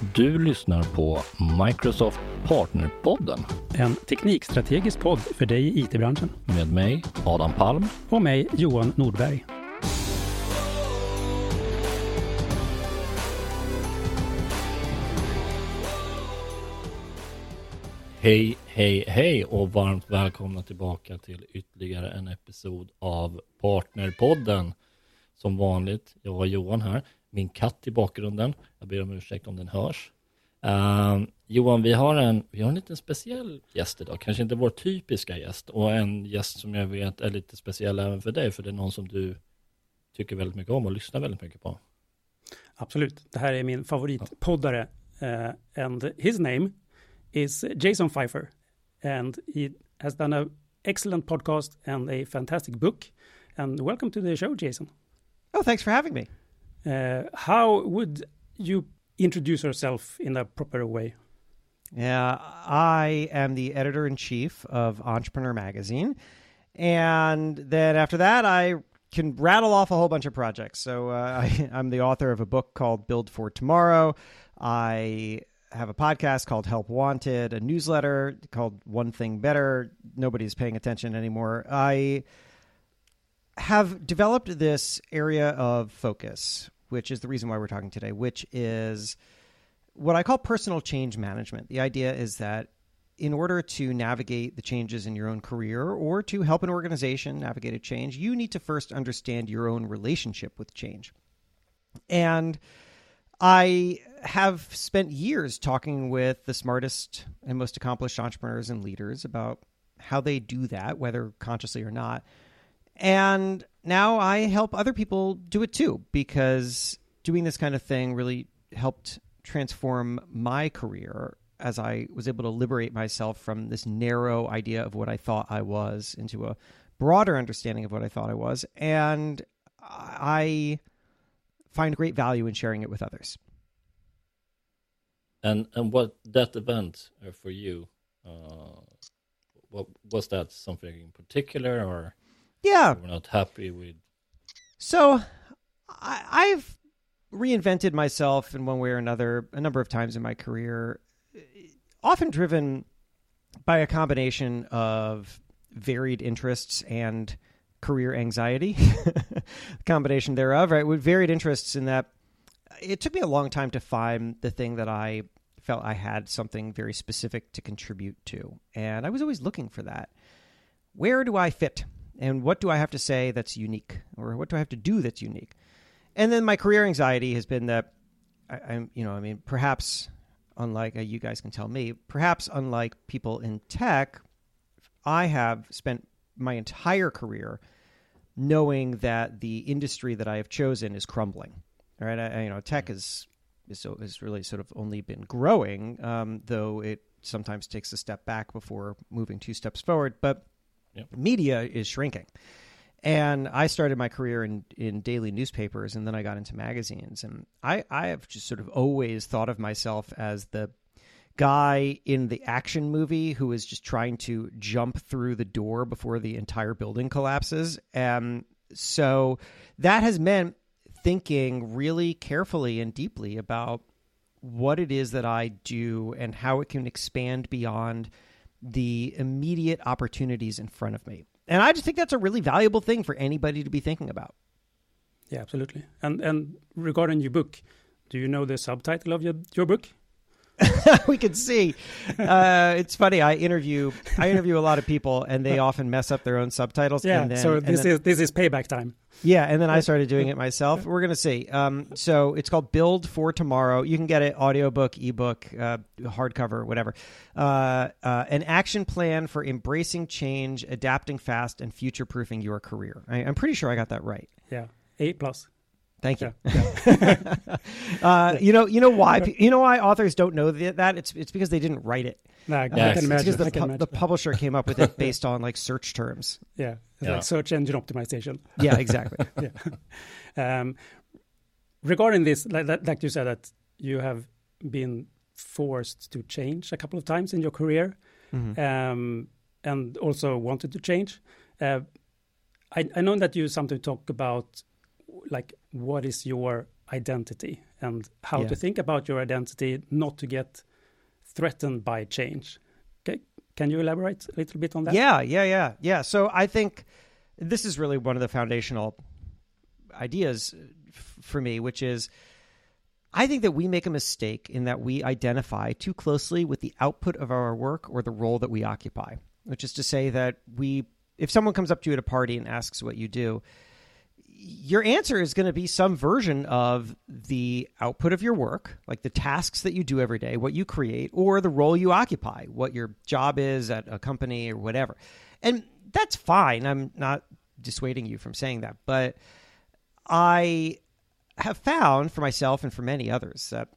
Du lyssnar på Microsoft Partnerpodden En teknikstrategisk podd för dig i IT-branschen. med mig, Adam Palm. Och mig, Johan Nordberg. Hej, hej, hej och varmt välkomna tillbaka till ytterligare en episod av Partnerpodden. Som vanligt, jag och Johan här. Min katt i bakgrunden. Jag ber om ursäkt om den hörs. Uh, Johan, vi har, en, vi har en lite speciell gäst idag. Kanske inte vår typiska gäst. Och en gäst som jag vet är lite speciell även för dig. För det är någon som du tycker väldigt mycket om och lyssnar väldigt mycket på. Absolut. Det här är min favoritpoddare. Uh, and his name is Jason Pfeiffer. And he has done a excellent podcast and a fantastic book. And welcome to the show, Jason. Oh, thanks for having me. Uh, how would you introduce yourself in a proper way? Yeah, I am the editor in chief of Entrepreneur Magazine. And then after that, I can rattle off a whole bunch of projects. So uh, I, I'm the author of a book called Build for Tomorrow. I have a podcast called Help Wanted, a newsletter called One Thing Better. Nobody's paying attention anymore. I have developed this area of focus, which is the reason why we're talking today, which is what I call personal change management. The idea is that in order to navigate the changes in your own career or to help an organization navigate a change, you need to first understand your own relationship with change. And I have spent years talking with the smartest and most accomplished entrepreneurs and leaders about how they do that, whether consciously or not. And now I help other people do it too, because doing this kind of thing really helped transform my career as I was able to liberate myself from this narrow idea of what I thought I was into a broader understanding of what I thought I was. And I find great value in sharing it with others. And and what that event uh, for you? Uh, what was that something in particular, or Yeah. were not happy with? So I, I've reinvented myself in one way or another a number of times in my career, often driven by a combination of varied interests and career anxiety. combination thereof, right? With varied interests in that it took me a long time to find the thing that I felt I had something very specific to contribute to. And I was always looking for that. Where do I fit? And what do I have to say that's unique? Or what do I have to do that's unique? And then my career anxiety has been that I, I'm, you know, I mean, perhaps unlike uh, you guys can tell me, perhaps unlike people in tech, I have spent my entire career knowing that the industry that I have chosen is crumbling. All right, I, I- you know, tech is is so has really sort of only been growing, um, though it sometimes takes a step back before moving two steps forward. But Yep. media is shrinking. And I started my career in, in daily newspapers and then I got into magazines. And I, I have just sort of always thought of myself as the guy in the action movie who is just trying to jump through the door before the entire building collapses. And so that has meant thinking really carefully and deeply about what it is that I do and how it can expand beyond the immediate opportunities in front of me. And I just think that's a really valuable thing for anybody to be thinking about. Yeah, absolutely. And and regarding your book, do you know the subtitle of your, your book? we can see. Uh, it's funny. I interview I interview a lot of people, and they often mess up their own subtitles. Yeah. and then, so this then- is this is payback time. yeah, and then I started doing it myself. We're gonna see. Um, so it's called Build for Tomorrow. You can get it audiobook, ebook, uh, hardcover, whatever. Uh, uh, an action plan for embracing change, adapting fast, and future proofing your career. I, I'm pretty sure I got that right. Yeah. eight plus. Thank you. Yeah. uh, you know, you know why? You know why authors don't know that? It's it's because they didn't write it. No, I, I Yes. can It's imagine. because the, I can pu- imagine. the publisher came up with it based on like search terms. yeah. Yeah. like search engine optimization. Yeah, exactly. yeah. Um, regarding this, like, like you said, that you have been forced to change a couple of times in your career, Mhm. um, and also wanted to change. Uh, I, I know that you sometimes talk about like what is your identity and how Yeah. to think about your identity, not to get threatened by change. Okay, can you elaborate a little bit on that? Yeah, yeah, yeah, yeah. So I think this is really one of the foundational ideas for me, which is I think that we make a mistake in that we identify too closely with the output of our work or the role that we occupy, which is to say that we, if someone comes up to you at a party and asks what you do, your answer is going to be some version of the output of your work, like the tasks that you do every day, what you create, or the role you occupy, what your job is at a company or whatever. And that's fine. I'm not dissuading you from saying that. But I have found for myself and for many others that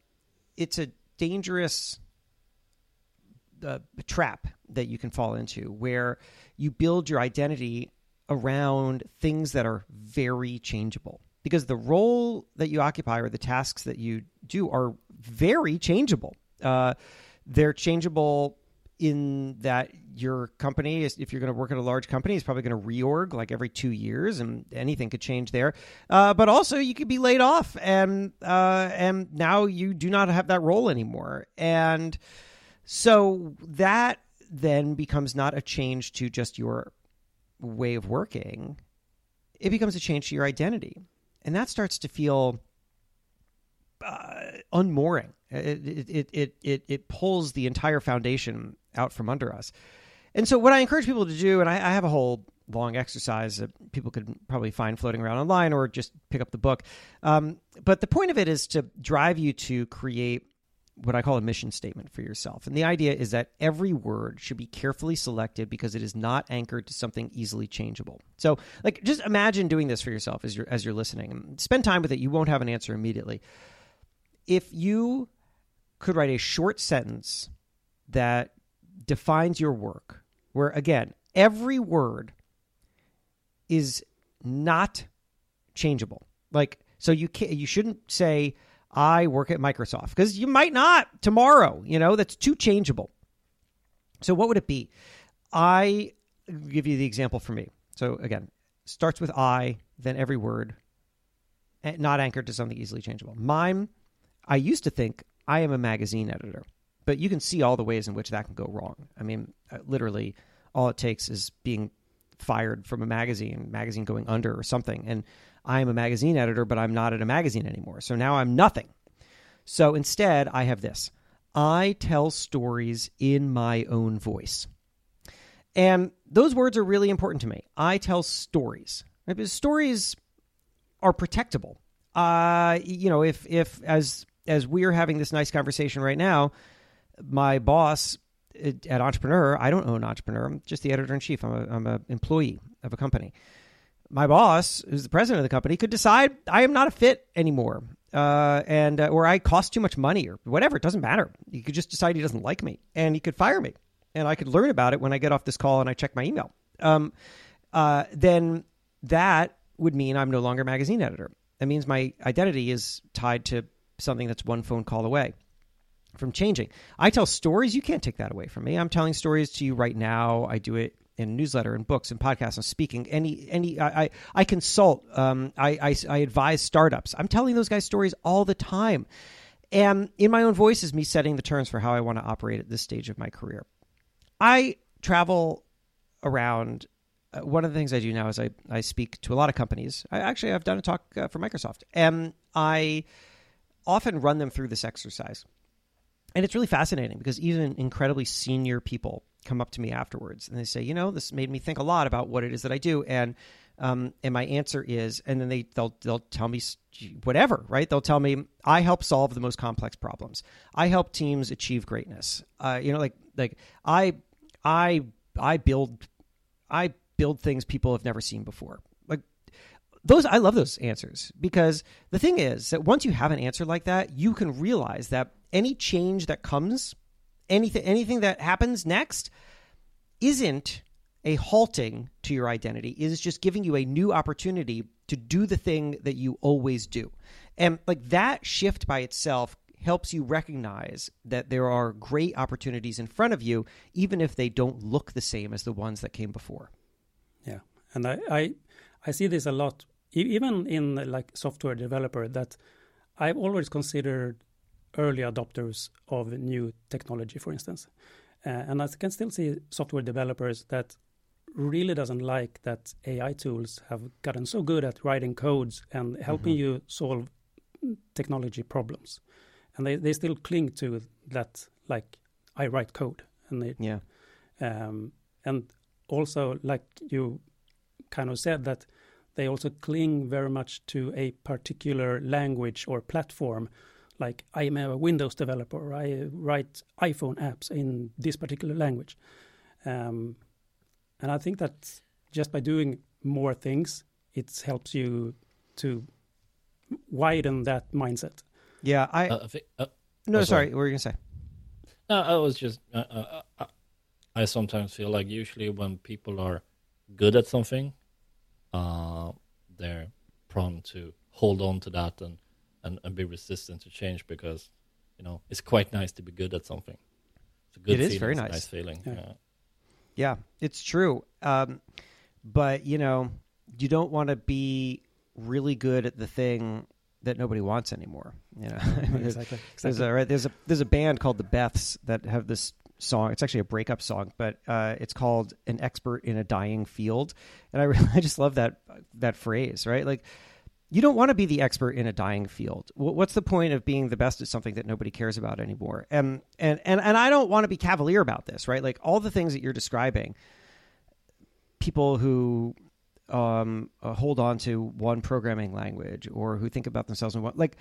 it's a dangerous uh, trap that you can fall into where you build your identity around things that are very changeable. Because the role that you occupy or the tasks that you do are very changeable. Uh, they're changeable in that your company is if you're going to work at a large company is probably going to reorg like every two years and anything could change there. Uh, but also you could be laid off and uh, and now you do not have that role anymore. And so that then becomes not a change to just your way of working it becomes a change to your identity and that starts to feel uh, unmooring it, it, it, it, it, pulls the entire foundation out from under us. And so, what I encourage people to do, and I, I have a whole long exercise that people could probably find floating around online or just pick up the book. Um, but the point of it is to drive you to create what I call a mission statement for yourself. And the idea is that every word should be carefully selected because it is not anchored to something easily changeable. So, like, just imagine doing this for yourself as you're as you're listening. And spend time with it. You won't have an answer immediately. If you could write a short sentence that defines your work, where again, every word is not changeable. Like, so you can you shouldn't say I work at Microsoft because you might not tomorrow. You know that's too changeable. So what would it be? I give you the example for me. So again, starts with I, then every word, not anchored to something easily changeable. Mine, I used to think I am a magazine editor, but you can see all the ways in which that can go wrong. I mean, uh, literally, all it takes is being fired from a magazine, magazine going under or something, and I am a magazine editor, but I'm not at a magazine anymore. So now I'm nothing. So instead, I have this I tell stories in my own voice. And those words are really important to me. I tell stories. Right? Because stories are protectable. Uh, you know, if if as as we're having this nice conversation right now, my boss at Entrepreneur, I don't own Entrepreneur. I'm just the editor in chief. I'm a, I'm an employee of a company. My boss, who's the president of the company, could decide I am not a fit anymore, uh, and uh, or I cost too much money or whatever. It doesn't matter. He could just decide he doesn't like me, and he could fire me, and I could learn about it when I get off this call and I check my email. Um, uh, then that would mean I'm no longer magazine editor. That means my identity is tied to something that's one phone call away from changing. I tell stories. You can't take that away from me. I'm telling stories to you right now. I do it in newsletter and books and podcasts and speaking. Any any I I, I consult. Um, I, I I advise startups. I'm telling those guys stories all the time, and in my own voice is me setting the terms for how I want to operate at this stage of my career. I travel around. Uh, one of the things I do now is I, I speak to a lot of companies. I actually I've done a talk uh, for Microsoft, and I often run them through this exercise. And it's really fascinating because even incredibly senior people come up to me afterwards and they say, you know, this made me think a lot about what it is that I do. And um, and my answer is, and then they they'll they'll tell me whatever, right? They'll tell me I help solve the most complex problems. I help teams achieve greatness. Uh, you know, like like I I I build I build things people have never seen before. Like those I love those answers because the thing is that once you have an answer like that, you can realize that any change that comes, anything anything that happens next isn't a halting to your identity. It is just giving you a new opportunity to do the thing that you always do. And like that shift by itself helps you recognize that there are great opportunities in front of you, even if they don't look the same as the ones that came before. Yeah, and I I, I see this a lot, even in like software developer that I've always considered early adopters of new technology, for instance. Uh, and I can still see software developers that really doesn't like that AI tools have gotten so good at writing codes and helping Mhm. you solve technology problems. And they, they still cling to that, like, I write code. And they, Yeah. um, and also, like you kind of said, that they also cling very much to a particular language or platform. Like I am a Windows developer, or I write iPhone apps in this particular language, um, and I think that just by doing more things, it helps you to widen that mindset. Yeah. I Uh, I think, uh, no. oh, sorry. sorry. What were you gonna say? No, I was just. Uh, uh, uh, I sometimes feel like usually when people are good at something, uh, they're prone to hold on to that and, and, and be resistant to change because, you know, it's quite nice to be good at something. It's a good It is feeling. very nice. nice feeling. Yeah. Yeah. Yeah, it's true. Um, but you know, you don't want to be really good at the thing that nobody wants anymore. You know, I mean, there's, exactly. there's a right, there's a there's a band called the Beths that have this song. It's actually a breakup song, but uh, it's called "An Expert in a Dying Field," and I really, I just love that that phrase. Right, like you don't want to be the expert in a dying field. What's the point of being the best at something that nobody cares about anymore? And and and and I don't want to be cavalier about this, right? Like all the things that you're describing, people who um, uh, hold on to one programming language or who think about themselves in one like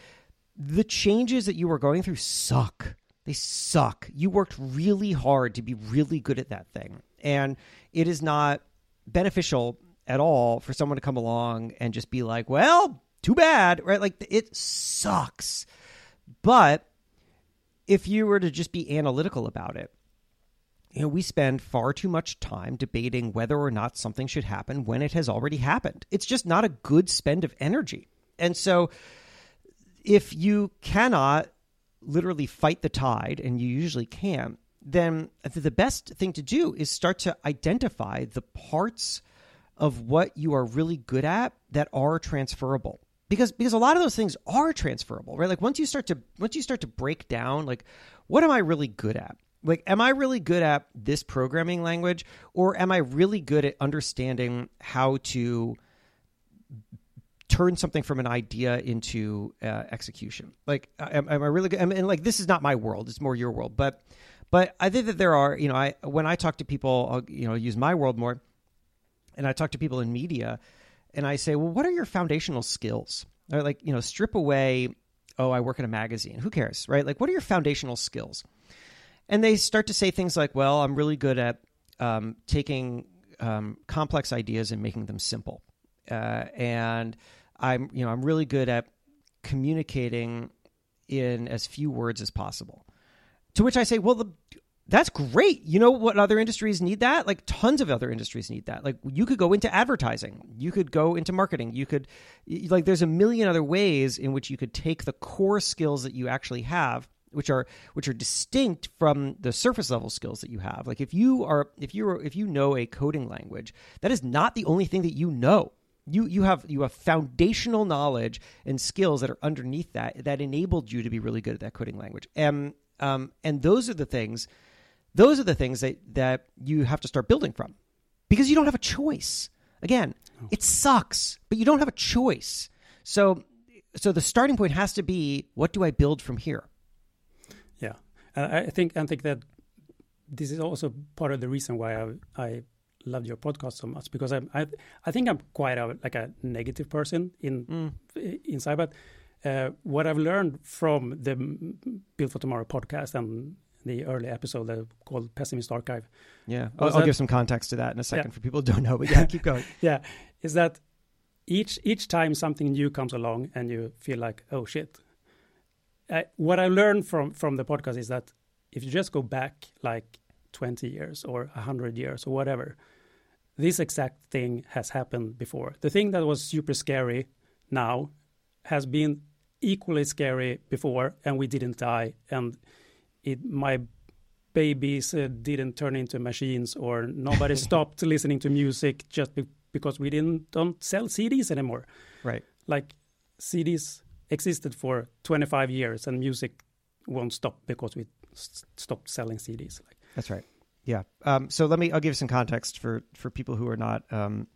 the changes that you are going through suck. They suck. You worked really hard to be really good at that thing, and it is not beneficial at all for someone to come along and just be like, well, too bad, right? Like it sucks. But if you were to just be analytical about it, you know, we spend far too much time debating whether or not something should happen when it has already happened. It's just not a good spend of energy. And so if you cannot literally fight the tide, and you usually can, then the best thing to do is start to identify the parts of what you are really good at that are transferable. Because because a lot of those things are transferable right? Like once you start to once you start to break down like what am i really good at? Like am i really good at this programming language or am i really good at understanding how to turn something from an idea into uh, execution? Like am, am i really good? Mean, and like this is not my world. It's more your world. But but i think that there are you know i when i talk to people i'll you know use my world more and I talk to people in media and I say, well, what are your foundational skills? Or like, you know, strip away, oh, I work in a magazine. Who cares, right? Like, what are your foundational skills? And they start to say things like, well, I'm really good at um, taking um, complex ideas and making them simple. Uh, and I'm, you know, I'm really good at communicating in as few words as possible. To which I say, well, the, that's great. You know what other industries need that? Like tons of other industries need that. Like you could go into advertising, you could go into marketing, you could like there's a million other ways in which you could take the core skills that you actually have, which are which are distinct from the surface level skills that you have. Like if you are if you are if you know a coding language, that is not the only thing that you know. You you have you have foundational knowledge and skills that are underneath that that enabled you to be really good at that coding language. And um and those are the things those are the things that, that you have to start building from because you don't have a choice. Again, it sucks, but you don't have a choice. So, so the starting point has to be what do I build from here? Yeah, and I I think I think that this is also part of the reason why I I loved your podcast so much because I'm I I think I'm quite a like a negative person in Mm. inside, but uh, what I've learned from the Build for Tomorrow podcast and the early episode called Pessimist Archive, Yeah, I'll, I'll that- give some context to that in a second for people who don't know. But yeah, keep going. yeah, is that each each time something new comes along and you feel like oh shit. Uh, what I learned from from the podcast is that if you just go back like 20 years or 100 years or whatever, this exact thing has happened before. The thing that was super scary now has been equally scary before, and we didn't die, and it my babies uh, didn't turn into machines, or nobody stopped listening to music just be- because we didn't don't sell CDs anymore. Right. Like CDs existed for 25 years, and music won't stop because we stopped selling CDs. Like, That's right. Yeah. Um, so let me. I'll give some context for for people who are not um,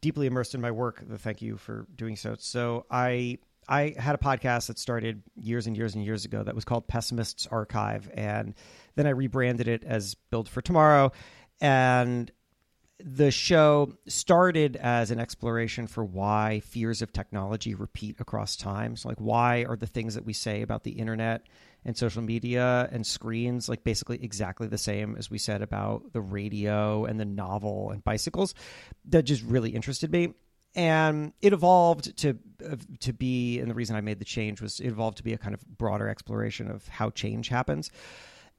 deeply immersed in my work. Thank you for doing so. So I I had a podcast that started years and years and years ago that was called Pessimists Archive, and then I rebranded it as Build for Tomorrow, and the show started as an exploration for why fears of technology repeat across time. So, like, why are the things that we say about the internet and social media and screens like basically exactly the same as we said about the radio and the novel and bicycles? That just really interested me. And it evolved to to be, and the reason I made the change was it evolved to be a kind of broader exploration of how change happens.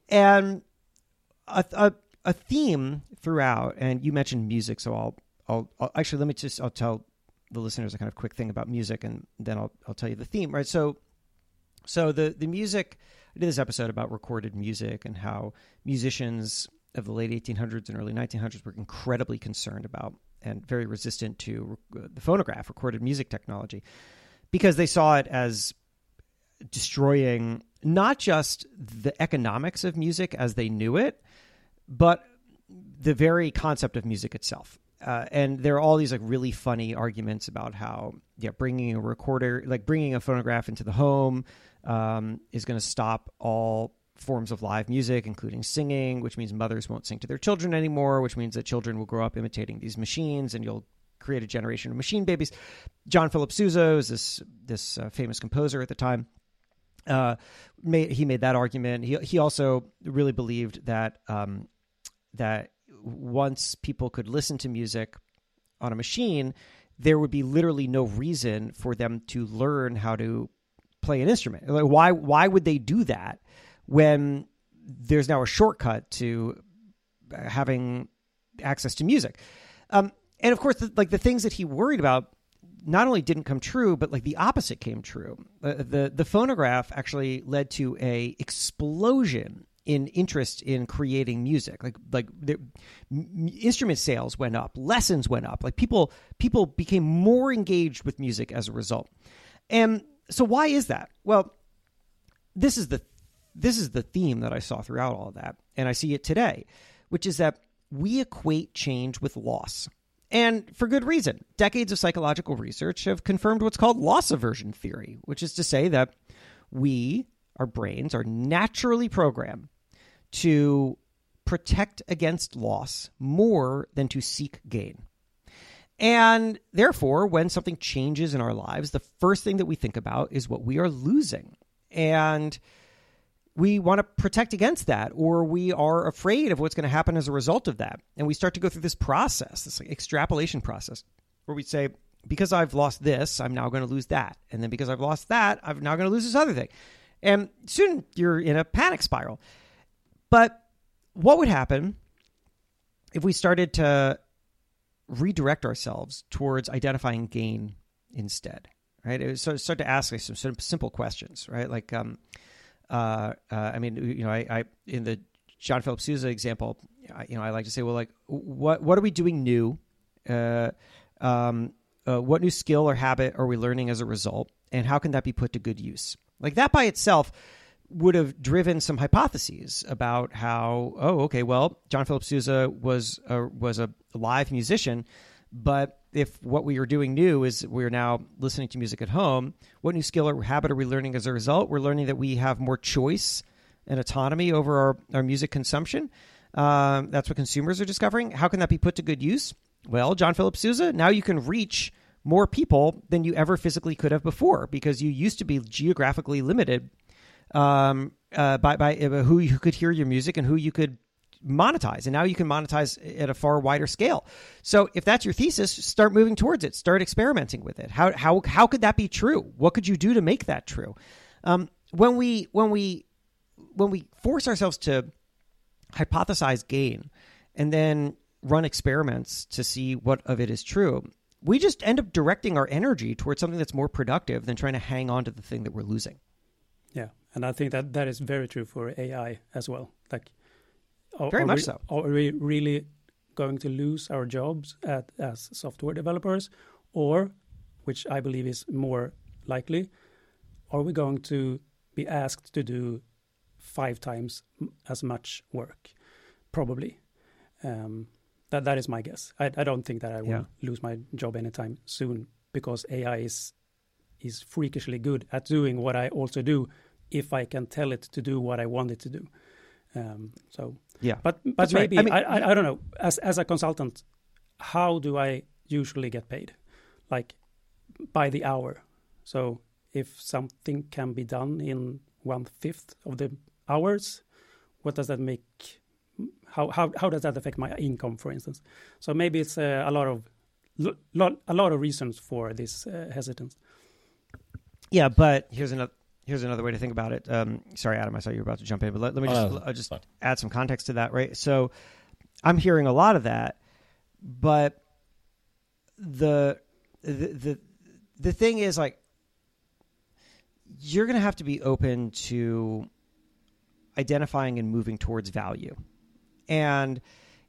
And a, a a theme throughout, and you mentioned music, so I'll, I'll, I'll, actually let me just I'll tell the listeners a kind of quick thing about music, and then I'll I'll tell you the theme, right? So, so the the music. I did this episode about recorded music and how musicians of the late 1800s and early 1900s were incredibly concerned about and very resistant to the phonograph, recorded music technology, because they saw it as destroying not just the economics of music as they knew it, but the very concept of music itself. Uh, and there are all these like really funny arguments about how yeah bringing a recorder like bringing a phonograph into the home um, is going to stop all forms of live music including singing which means mothers won't sing to their children anymore which means that children will grow up imitating these machines and you'll create a generation of machine babies. John philip sousa is this this uh, famous composer at the time. Uh, made, he made that argument. He, he also really believed that um, that once people could listen to music on a machine, there would be literally no reason for them to learn how to play an instrument. Like why why would they do that when there's now a shortcut to having access to music? Um, and of course, the, like the things that he worried about not only didn't come true, but like the opposite came true. Uh, the the phonograph actually led to a explosion in interest in creating music like like the m- instrument sales went up lessons went up like people people became more engaged with music as a result and so why is that well this is the this is the theme that i saw throughout all of that and i see it today which is that we equate change with loss and for good reason decades of psychological research have confirmed what's called loss aversion theory which is to say that we our brains are naturally programmed to protect against loss more than to seek gain. And therefore, when something changes in our lives, the first thing that we think about is what we are losing. And we want to protect against that, or we are afraid of what's going to happen as a result of that. And we start to go through this process, this extrapolation process, where we say, because I've lost this, I'm now going to lose that. And then because I've lost that, I'm now going to lose this other thing. And soon you're in a panic spiral. But what would happen if we started to redirect ourselves towards identifying gain instead? Right? It start to ask some simple questions, right? Like, um, uh, uh, I mean, you know, I, I in the John Philip Sousa example, I, you know, I like to say, well, like, what what are we doing new? Uh, um, uh, what new skill or habit are we learning as a result, and how can that be put to good use? Like that by itself would have driven some hypotheses about how oh okay well John Philip Sousa was a, was a live musician but if what we are doing new is we're now listening to music at home what new skill or habit are we learning as a result? We're learning that we have more choice and autonomy over our, our music consumption. Um, that's what consumers are discovering. How can that be put to good use? Well John Philip Sousa now you can reach more people than you ever physically could have before because you used to be geographically limited um, uh, by by uh, who you could hear your music and who you could monetize, and now you can monetize at a far wider scale. So, if that's your thesis, start moving towards it. Start experimenting with it. How how how could that be true? What could you do to make that true? Um, when we when we when we force ourselves to hypothesize gain and then run experiments to see what of it is true, we just end up directing our energy towards something that's more productive than trying to hang on to the thing that we're losing. Yeah, and I think that that is very true for AI as well. Like, are, very much we, so. Are we really going to lose our jobs at, as software developers, or, which I believe is more likely, are we going to be asked to do five times as much work? Probably. Um, that that is my guess. I, I don't think that I will yeah. lose my job anytime soon because AI is is freakishly good at doing what I also do if I can tell it to do what I want it to do. Um, so yeah, but but That's maybe right. I, mean, I, I don't know. As as a consultant, how do I usually get paid? Like by the hour. So if something can be done in one fifth of the hours, what does that make? How how how does that affect my income, for instance? So maybe it's uh, a lot of lot, a lot of reasons for this uh, hesitance. Yeah, but here's another here's another way to think about it. Um, sorry, Adam, I saw you were about to jump in, but let, let me just uh, just add some context to that. Right, so I'm hearing a lot of that, but the the the, the thing is like you're going to have to be open to identifying and moving towards value. And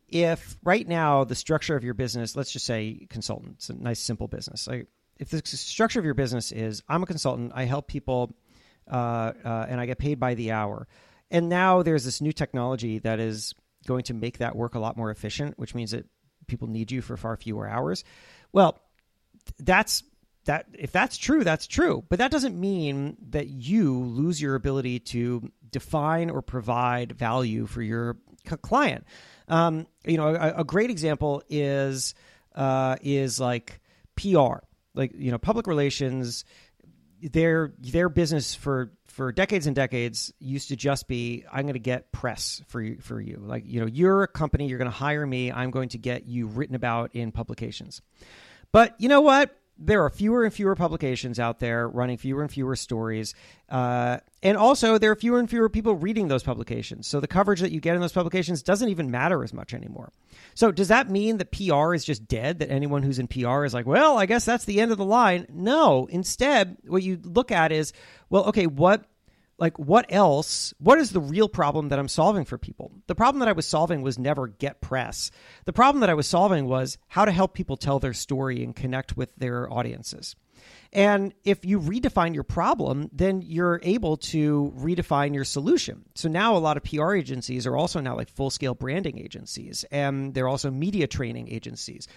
if right now the structure of your business, let's just say consultants, a nice simple business. Like if the structure of your business is I'm a consultant, I help people, and I get paid by the hour. And now there's this new technology that is going to make that work a lot more efficient, which means that people need you for far fewer hours. Well, that's that if that's true, that's true. But that doesn't mean that you lose your ability to define or provide value for your client. Um, you know, a, a, great example is uh, is like PR, like you know, public relations. Their their business for for decades and decades used to just be I'm going to get press for you for you. Like you know, you're a company, you're going to hire me. I'm going to get you written about in publications. But you know what? There are fewer and fewer publications out there running fewer and fewer stories. Uh, and also, there are fewer and fewer people reading those publications. So the coverage that you get in those publications doesn't even matter as much anymore. So does that mean that PR is just dead? That anyone who's in PR is like, well, I guess that's the end of the line? No. Instead, what you look at is, well, okay, what like what else what is the real problem that i'm solving for people? The problem that i was solving was never get press. The problem that i was solving was how to help people tell their story and connect with their audiences and if you redefine your problem, then you're able to redefine your solution. So now a lot of PR agencies are also now like full scale branding agencies, and they're also media training agencies.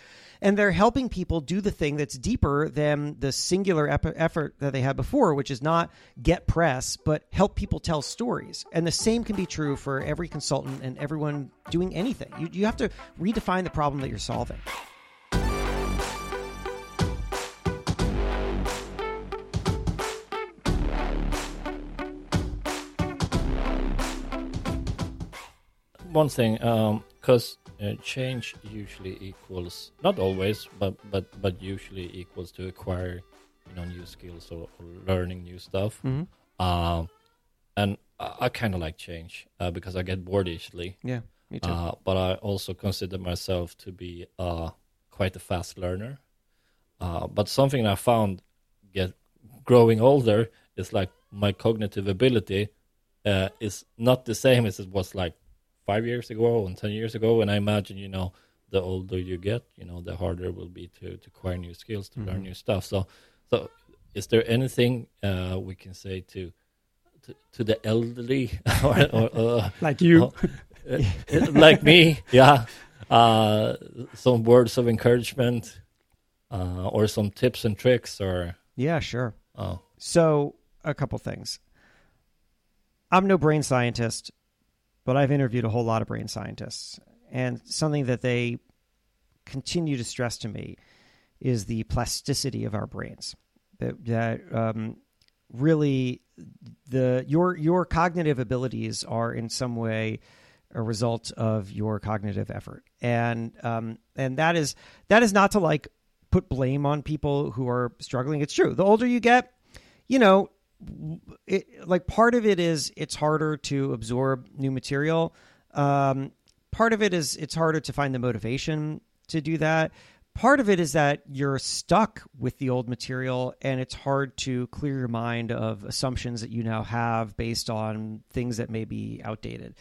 And they're helping people do the thing that's deeper than the singular ep- effort that they had before, which is not get press, but help people tell stories. And the same can be true for every consultant and everyone doing anything. You, you have to redefine the problem that you're solving. One thing, because um, uh, change usually equals not always, but but but usually equals to acquire you know new skills or, or learning new stuff. Mm-hmm. Um, and I, I kind of like change uh, because I get bored easily. Yeah, me too. Uh, but I also consider myself to be uh, quite a fast learner. Uh, but something I found get growing older is like my cognitive ability uh, is not the same as it was like five years ago and ten years ago. And I imagine, you know, the older you get, you know, the harder it will be to, to acquire new skills, to mm-hmm. learn new stuff. So, so is there anything uh, we can say to to, to the elderly, or, or uh, like you, uh, like me? Yeah, uh, some words of encouragement, uh, or some tips and tricks, or yeah, sure. Oh. So a couple things. I'm no brain scientist, but I've interviewed a whole lot of brain scientists, and something that they continue to stress to me is the plasticity of our brains. That, that um, really the your your cognitive abilities are in some way a result of your cognitive effort, and um, and that is that is not to like put blame on people who are struggling. It's true. The older you get, you know, it, like part of it is it's harder to absorb new material. Um, part of it is it's harder to find the motivation to do that. Part of it is that you're stuck with the old material and it's hard to clear your mind of assumptions that you now have based on things that may be outdated.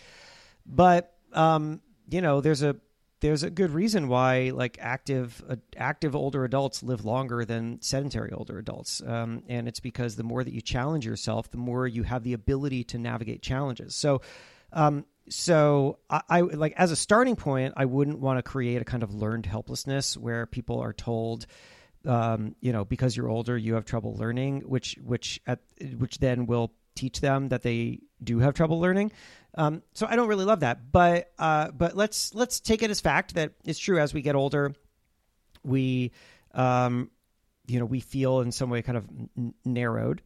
But um, you know, there's a there's a good reason why like active uh, active older adults live longer than sedentary older adults um, and it's because the more that you challenge yourself the more you have the ability to navigate challenges so um, so I, I like as a starting point i wouldn't want to create a kind of learned helplessness where people are told um, you know because you're older you have trouble learning which which at which then will teach them that they do have trouble learning. Um, so I don't really love that, but uh, but let's let's take it as fact that it's true. As we get older, we um, you know we feel in some way kind of n- narrowed.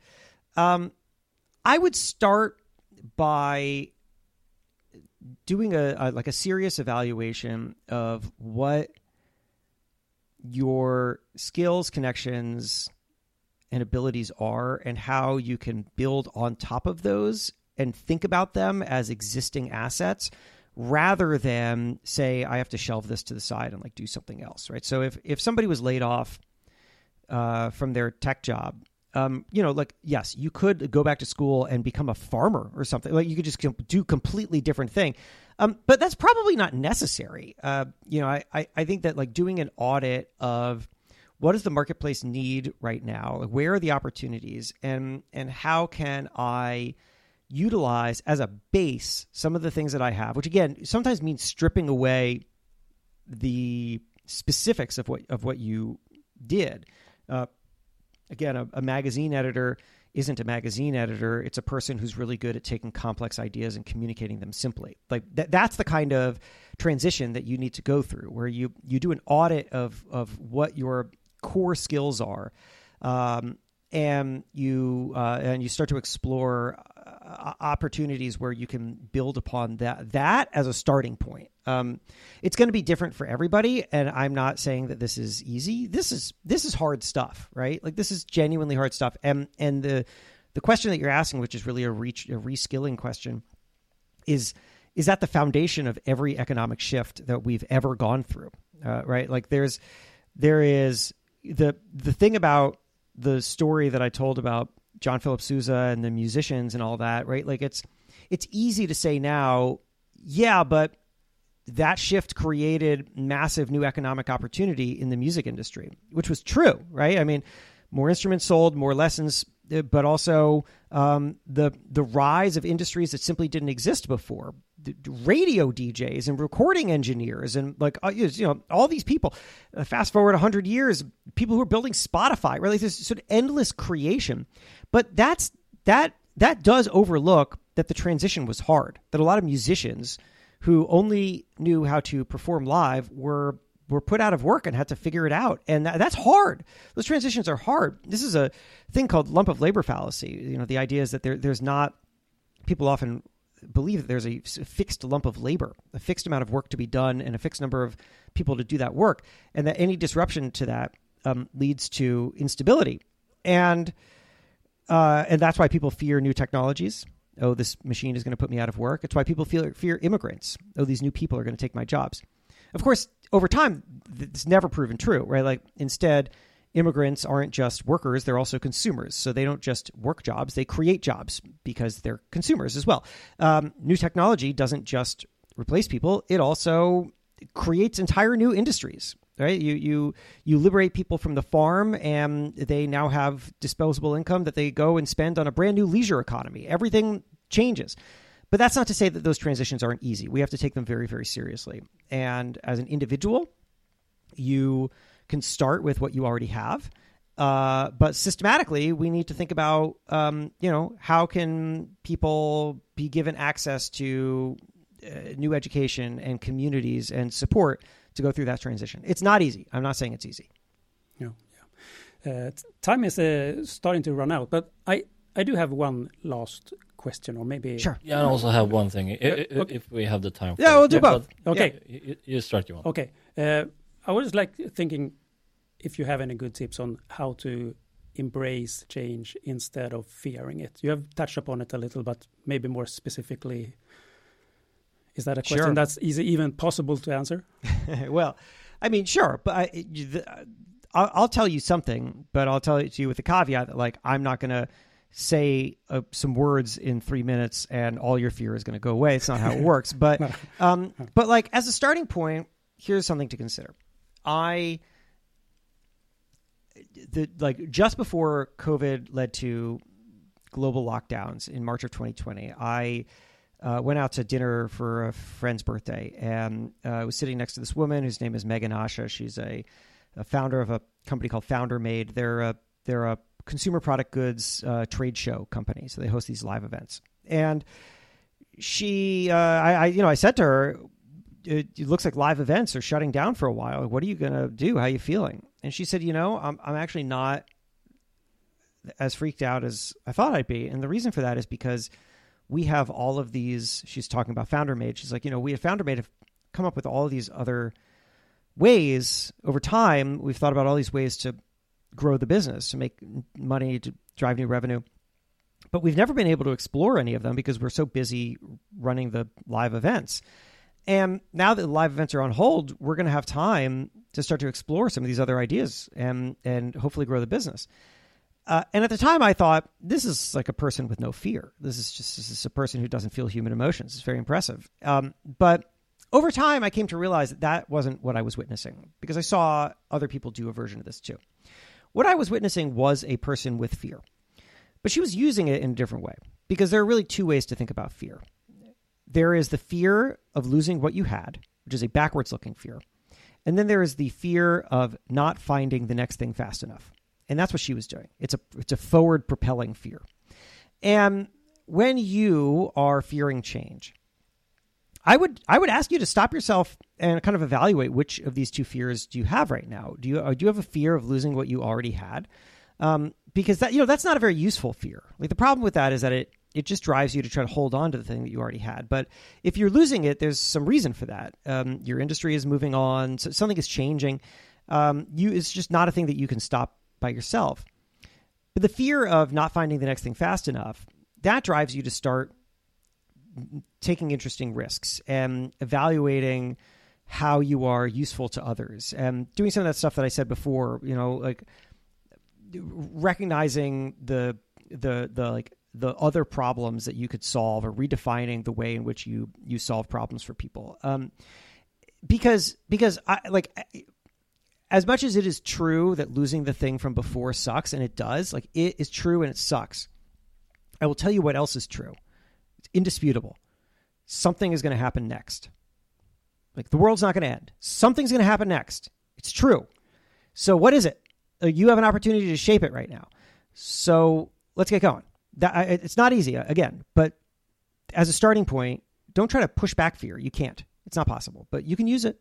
Um, I would start by doing a, a like a serious evaluation of what your skills, connections, and abilities are and how you can build on top of those and think about them as existing assets rather than say I have to shelve this to the side and like do something else, right? So if if somebody was laid off uh, from their tech job, um, you know, like yes, you could go back to school and become a farmer or something. Like you could just do completely different thing, um, but that's probably not necessary. Uh, you know, I, I I think that like doing an audit of what does the marketplace need right now? Like where are the opportunities, and and how can I utilize as a base some of the things that I have, which again sometimes means stripping away the specifics of what of what you did. Uh, again, a, a, magazine editor isn't a magazine editor; it's a person who's really good at taking complex ideas and communicating them simply. Like th- that's the kind of transition that you need to go through, where you you do an audit of of what your core skills are. Um, and you uh, and you start to explore uh, opportunities where you can build upon that that as a starting point. Um, it's going to be different for everybody, and I'm not saying that this is easy. This is this is hard stuff, right? Like this is genuinely hard stuff. And and the the question that you're asking, which is really a reach a reskilling question, is is that the foundation of every economic shift that we've ever gone through, uh, right? Like there's there is the the thing about the story that I told about John Philip Sousa and the musicians and all that, right? Like it's it's easy to say now, yeah, but that shift created massive new economic opportunity in the music industry, which was true, right? I mean, more instruments sold, more lessons, uh, but also um, the the rise of industries that simply didn't exist before radio DJs and recording engineers and like uh, you know all these people. Uh, fast forward hundred years, people who are building Spotify? Like this sort of endless creation. But that's that that does overlook that the transition was hard. That a lot of musicians who only knew how to perform live were were put out of work and had to figure it out, and that, that's hard. Those transitions are hard. This is a thing called lump of labor fallacy. You know, the idea is that there, there's not people often believe that there's a fixed lump of labor, a fixed amount of work to be done, and a fixed number of people to do that work, and that any disruption to that um, leads to instability, and uh, and that's why people fear new technologies. Oh, this machine is going to put me out of work. It's why people fear fear immigrants. Oh, these new people are going to take my jobs. Of course, over time, it's never proven true, right? Like instead, immigrants aren't just workers, they're also consumers. So they don't just work jobs, they create jobs because they're consumers as well. Um, new technology doesn't just replace people, it also creates entire new industries. Right, you you you liberate people from the farm, and they now have disposable income that they go and spend on a brand new leisure economy. Everything changes, but that's not to say that those transitions aren't easy. We have to take them very very seriously. And as an individual, you can start with what you already have. Uh, but systematically, we need to think about, um, you know, how can people be given access to uh, new education and communities and support to go through that transition. It's not easy. I'm not saying it's easy. No, yeah. Uh, time is uh, starting to run out, but I I do have one last question, or maybe sure. Yeah, I also have one thing. If, okay. if we have the time. yeah, we'll do yeah, both. Okay, yeah, you, you, start. You want? Okay. I was like thinking if you have any good tips on how to embrace change instead of fearing it. You have touched upon it a little, but maybe more specifically, is that a question sure. that's easy, even possible to answer? well, I mean, sure, but I, the, I'll, I'll, tell you something, but I'll tell it to you with the caveat that, like, I'm not going to say uh, some words in three minutes and all your fear is going to go away. It's not how it works. But, um, but like as a starting point, here's something to consider. I the like just before COVID led to global lockdowns in March of 2020, I uh, went out to dinner for a friend's birthday, and uh, I was sitting next to this woman whose name is Meghan Asha. She's a, a founder of a company called Founder Made. They're a they're a consumer product goods uh, trade show company, so they host these live events. And she, uh, I, I, you know, I said to her, it, looks like live events are shutting down for a while. What are you going to do? How are you feeling? And she said, you know, I'm, I'm actually not as freaked out as I thought I'd be. And the reason for that is because we have all of these. She's talking about Founder Made. She's like, you know, we at Founder Made have come up with all of these other ways over time. We've thought about all these ways to grow the business, to make money, to drive new revenue. But we've never been able to explore any of them because we're so busy running the live events. And now that live events are on hold, we're going to have time to start to explore some of these other ideas and and hopefully grow the business. Uh, and at the time, I thought this is like a person with no fear. This is just this is a person who doesn't feel human emotions. It's very impressive. Um, but over time, I came to realize that that wasn't what I was witnessing because I saw other people do a version of this too. What I was witnessing was a person with fear, but she was using it in a different way because there are really two ways to think about fear. There is the fear of losing what you had, which is a backwards looking fear. And then there is the fear of not finding the next thing fast enough and that's what she was doing. It's a it's a forward propelling fear. And when you are fearing change, I would I would ask you to stop yourself and kind of evaluate which of these two fears do you have right now. Do you uh, do you have a fear of losing what you already had? Um, because that you know that's not a very useful fear. Like the problem with that is that it it just drives you to try to hold on to the thing that you already had. But if you're losing it, there's some reason for that. Um, your industry is moving on, so something is changing. Um, you it's just not a thing that you can stop by yourself. But the fear of not finding the next thing fast enough, that drives you to start taking interesting risks and evaluating how you are useful to others and doing some of that stuff that I said before, you know, like recognizing the the the like the other problems that you could solve or redefining the way in which you you solve problems for people. Um, because because I like as much as it is true that losing the thing from before sucks, and it does, like it is true and it sucks. I will tell you what else is true. It's indisputable. Something is going to happen next. Like the world's not going to end. Something's going to happen next. It's true. So what is it? Uh, you have an opportunity to shape it right now. So let's get going. That it's not easy again, but as a starting point, don't try to push back fear. You can't. It's not possible, but you can use it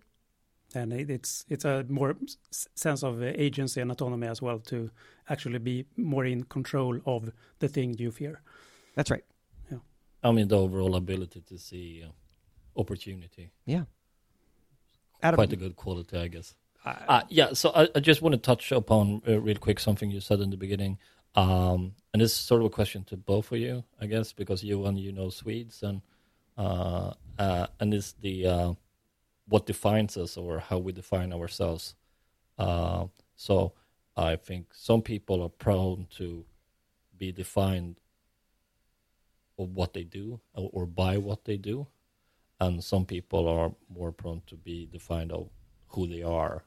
and it's it's a more sense of agency and autonomy as well to actually be more in control of the thing you fear. That's right. Yeah. I mean the overall ability to see uh, opportunity. Yeah. Adam, Quite a good quality, I guess. Uh, yeah. So I, I, just want to touch upon uh, real quick something you said in the beginning, um, and this is sort of a question to both of you, I guess, because you and you know Swedes and uh, uh, and is the uh, what defines us or how we define ourselves. Uh, so I think some people are prone to be defined of what they do or, or by what they do, and some people are more prone to be defined of who they are.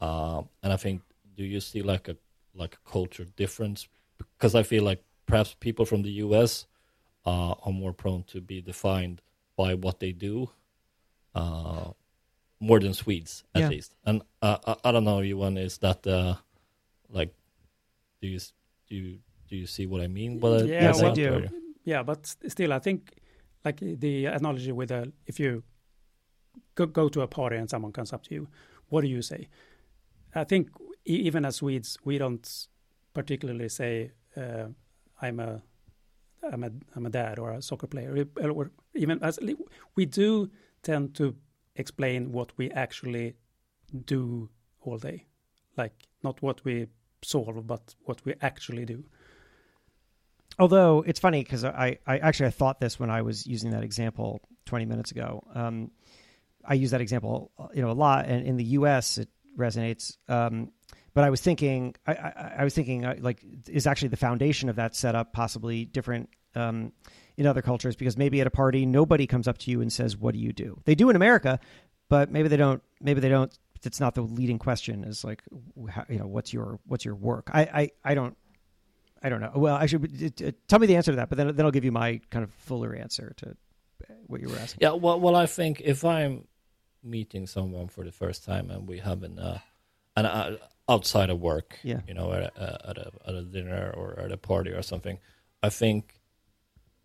Uh, and I think, do you see like a like a culture difference? Because I feel like perhaps people from the U.S. Uh, are more prone to be defined by what they do uh, more than Swedes at yeah. least. And uh, I, I, don't know, Johan, is that uh, like do you do you, do you see what I mean? But yeah, we do. Or? Yeah, but still, I think like the analogy with a, if you go, go to a party and someone comes up to you, what do you say? I think even as Swedes, we don't particularly say uh, I'm a I'm a I'm a dad or a soccer player, or even as we do tend to explain what we actually do all day, like not what we solve, but what we actually do. Although it's funny because I, I actually I thought this when I was using that example 20 minutes ago. Um, I use that example, you know, a lot, and in the U.S. it resonates. Um, but I was thinking, I, I, I was thinking, uh, like, is actually the foundation of that setup possibly different um, in other cultures? Because maybe at a party, nobody comes up to you and says, "What do you do?" They do in America, but maybe they don't. Maybe they don't. It's not the leading question. Is like, how, you know, what's your what's your work? I I, I don't. I don't know. Well, I should it, tell me the answer to that, but then then I'll give you my kind of fuller answer to what you were asking. Yeah, well, well, I think if I'm meeting someone for the first time and we have an uh, an uh, outside of work, Yeah. you know, at a, uh, at a at a dinner or at a party or something, I think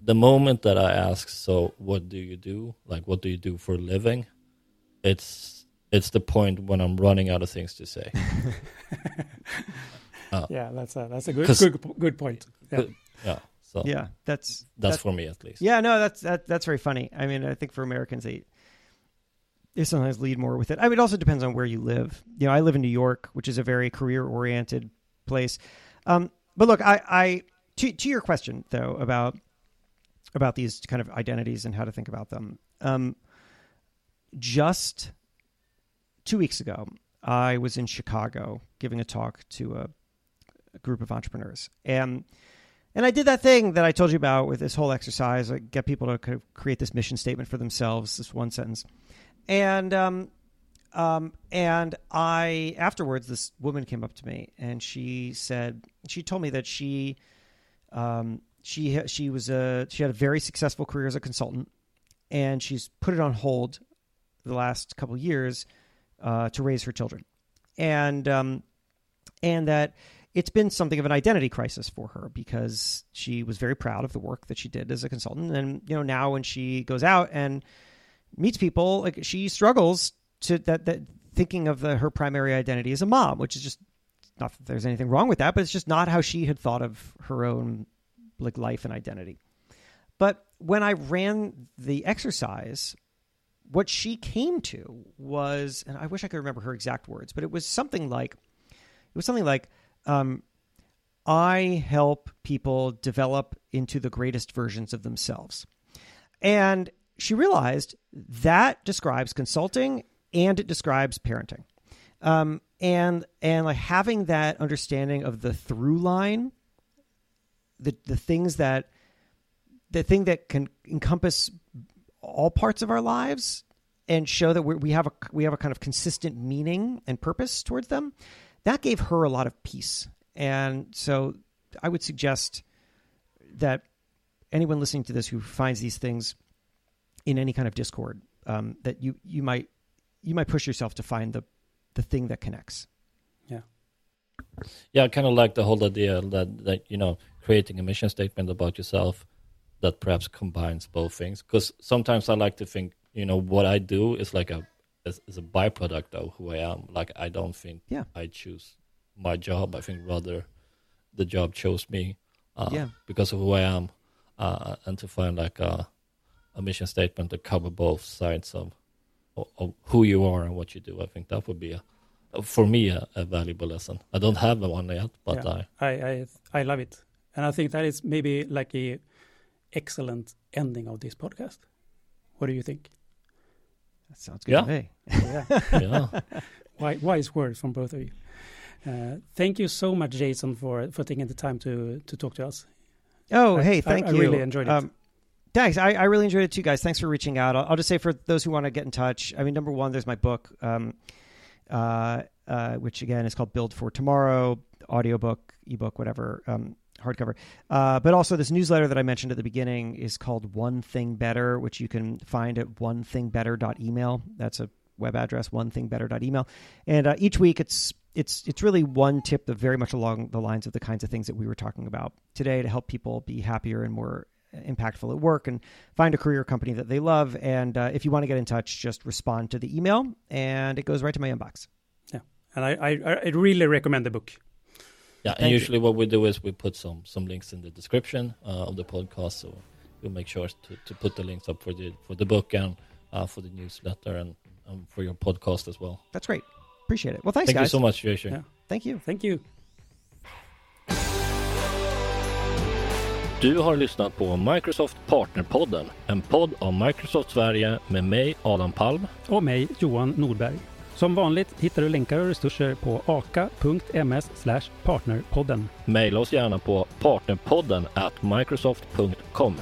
the moment that I ask, so what do you do? Like, what do you do for a living? It's it's the point when I'm running out of things to say. Uh, yeah, that's a that's a good good good point. Yeah. Yeah, so Yeah, that's that's that- for me at least. Yeah, no, that's that, that's very funny. I mean, I think for Americans, they they sometimes lead more with it. I mean, it also depends on where you live. You know, I live in New York, which is a very career oriented place. Um, but look, I, I to to your question though about about these kind of identities and how to think about them. Um, just two weeks ago, I was in Chicago giving a talk to a, a group of entrepreneurs, and and I did that thing that I told you about with this whole exercise, like get people to kind of create this mission statement for themselves, this one sentence. And um, um, and I afterwards, this woman came up to me and she said she told me that she um, she she was a she had a very successful career as a consultant, and she's put it on hold the last couple years uh, to raise her children, and um, and that it's been something of an identity crisis for her because she was very proud of the work that she did as a consultant. And you know now when she goes out and meets people like she struggles to that that thinking of the, her primary identity as a mom which is just not that there's anything wrong with that but it's just not how she had thought of her own like life and identity but when i ran the exercise what she came to was and i wish i could remember her exact words but it was something like it was something like um, I help people develop into the greatest versions of themselves. And she realized that describes consulting and it describes parenting. Um, and and like having that understanding of the through line, the the things that the thing that can encompass all parts of our lives and show that we we have a we have a kind of consistent meaning and purpose towards them that gave her a lot of peace. And so I would suggest that anyone listening to this who finds these things in any kind of discord, um, that you, you might you might push yourself to find the the thing that connects. Yeah, I kind of like the whole idea that that you know creating a mission statement about yourself that perhaps combines both things. Because sometimes I like to think you know what I do is like a is, is a byproduct of who I am. Like I don't think Yeah. I choose my job. I think rather the job chose me. Uh, Yeah. Because of who I am, uh, and to find like a a mission statement to cover both sides of, of of who you are and what you do. I think that would be a for me a, a valuable lesson. I don't have the one yet, but Yeah. I I, I I love it, and I think that is maybe like a excellent ending of this podcast. What do you think? That sounds good Yeah. to me. Yeah, yeah. Wise, wise words from both of you. Uh, thank you so much, Jason, for for taking the time to to talk to us. Oh, I- hey, I- thank I you. I really enjoyed it. Um, thanks. I, I really enjoyed it too, guys. Thanks for reaching out. I'll, I'll just say for those who want to get in touch. I mean, number one, there's my book, um, uh, uh, which again is called Build for Tomorrow, audiobook, ebook, whatever, um, hardcover. Uh, but also this newsletter that I mentioned at the beginning is called One Thing Better, which you can find at onethingbetter.email. That's a web address, onethingbetter.email. And uh, each week it's it's it's really one tip that very much along the lines of the kinds of things that we were talking about today to help people be happier and more impactful at work and find a career company that they love. And uh, if you want to get in touch, just respond to the email and it goes right to my inbox. Yeah. And I, I, I really recommend the book. Yeah, and Thank you. usually what we do is we put some some links in the description uh, of the podcast, so we'll make sure to, to put the links up for the for the book and uh, for the newsletter and um, for your podcast as well. That's great. Appreciate it. Well, thanks, Thank guys. you so much, Jason. Yeah. Thank you. Thank you. Du har lyssnat på Microsoft Partnerpodden, en podd av Microsoft Sverige med mig, Adam Palm. Och mig, Johan Nordberg. Som vanligt hittar du länkar och resurser på aka.ms partnerpodden. Maila oss gärna på partnerpodden at microsoft.com.